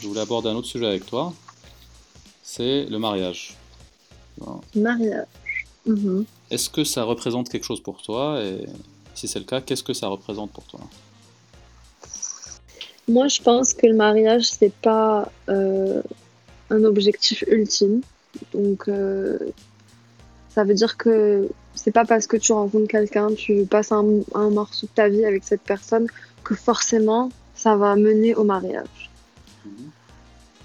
je voulais aborder un autre sujet avec toi. C'est le mariage. Mariage. Mhm. Est-ce que ça représente quelque chose pour toi Et si c'est le cas, qu'est-ce que ça représente pour toi? Moi, je pense que le mariage, c'est pas euh, un objectif ultime. Donc, euh, ça veut dire que c'est pas parce que tu rencontres quelqu'un, tu passes un, un morceau de ta vie avec cette personne que forcément ça va mener au mariage. Mhm.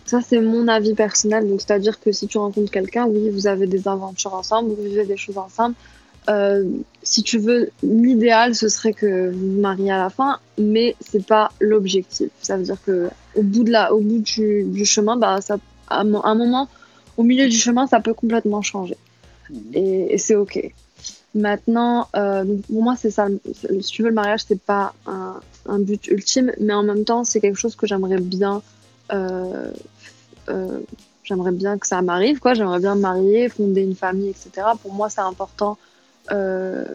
Ça, c'est mon avis personnel. Donc, c'est-à-dire que si tu rencontres quelqu'un, oui, vous avez des aventures ensemble, vous vivez des choses ensemble. Euh, si tu veux, l'idéal, ce serait que vous vous mariez à la fin, mais c'est pas l'objectif. Ça veut dire que au bout de la, au bout du, du chemin, bah, ça, à un moment, au milieu du chemin, ça peut complètement changer. Mhm. Et, et c'est ok. Maintenant, euh, pour moi, c'est ça. Si tu veux, le mariage, c'est pas un, un, but ultime, mais en même temps, c'est quelque chose que j'aimerais bien. Euh, euh, j'aimerais bien que ça m'arrive, quoi. J'aimerais bien me marier, fonder une famille, etc. Pour moi, c'est important euh,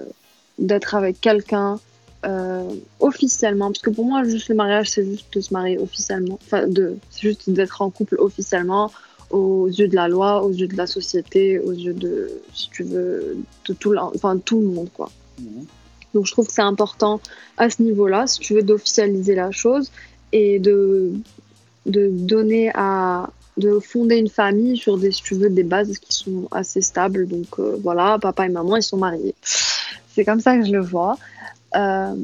d'être avec quelqu'un euh, officiellement, parce que pour moi, juste le mariage, c'est juste de se marier officiellement. Enfin, de, c'est juste d'être en couple officiellement aux yeux de la loi, aux yeux de la société, aux yeux de, si tu veux, de tout, enfin, tout le monde, quoi. Mhm. Donc je trouve que c'est important à ce niveau-là, si tu veux, d'officialiser la chose et de, de donner à, de fonder une famille sur des, si tu veux, des bases qui sont assez stables. Donc euh, voilà, papa et maman, ils sont mariés. C'est comme ça que je le vois. Euh,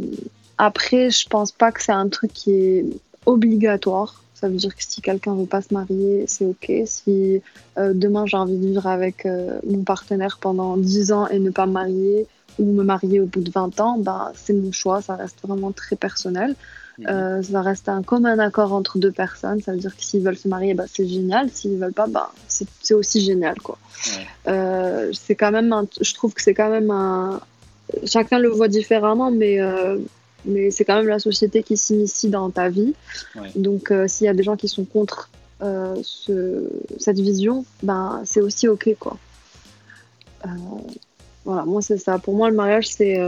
après, je pense pas que c'est un truc qui est obligatoire. Ça veut dire que si quelqu'un veut pas se marier, c'est ok. Si euh, demain j'ai envie de vivre avec mon partenaire pendant 10 ans et ne pas me marier ou me marier au bout de 20 ans, bah, c'est mon choix. Ça reste vraiment très personnel. Mhm. Euh, ça reste un commun accord entre deux personnes. Ça veut dire que s'ils veulent se marier, bah, c'est génial. S'ils veulent pas, bah, c'est aussi génial. Quoi. Euh, c'est quand même un, je trouve que c'est quand même un. Chacun le voit différemment, mais euh, mais c'est quand même la société qui s'initie dans ta vie. Ouais. Donc, euh, s'il y a des gens qui sont contre ce, cette vision, ben, c'est aussi OK, quoi. Voilà, moi, c'est ça. Pour moi, le mariage, c'est.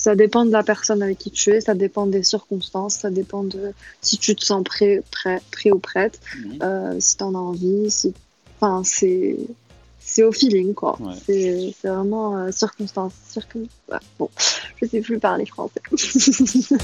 Ça dépend de la personne avec qui tu es, ça dépend des circonstances, ça dépend de si tu te sens prêt, prêt, prêt ou prête, mmh. si tu en as envie. Si... Enfin, c'est c'est au feeling, quoi. Ouais. C'est vraiment euh, circonstance. Ouais, bon, je sais plus parler français.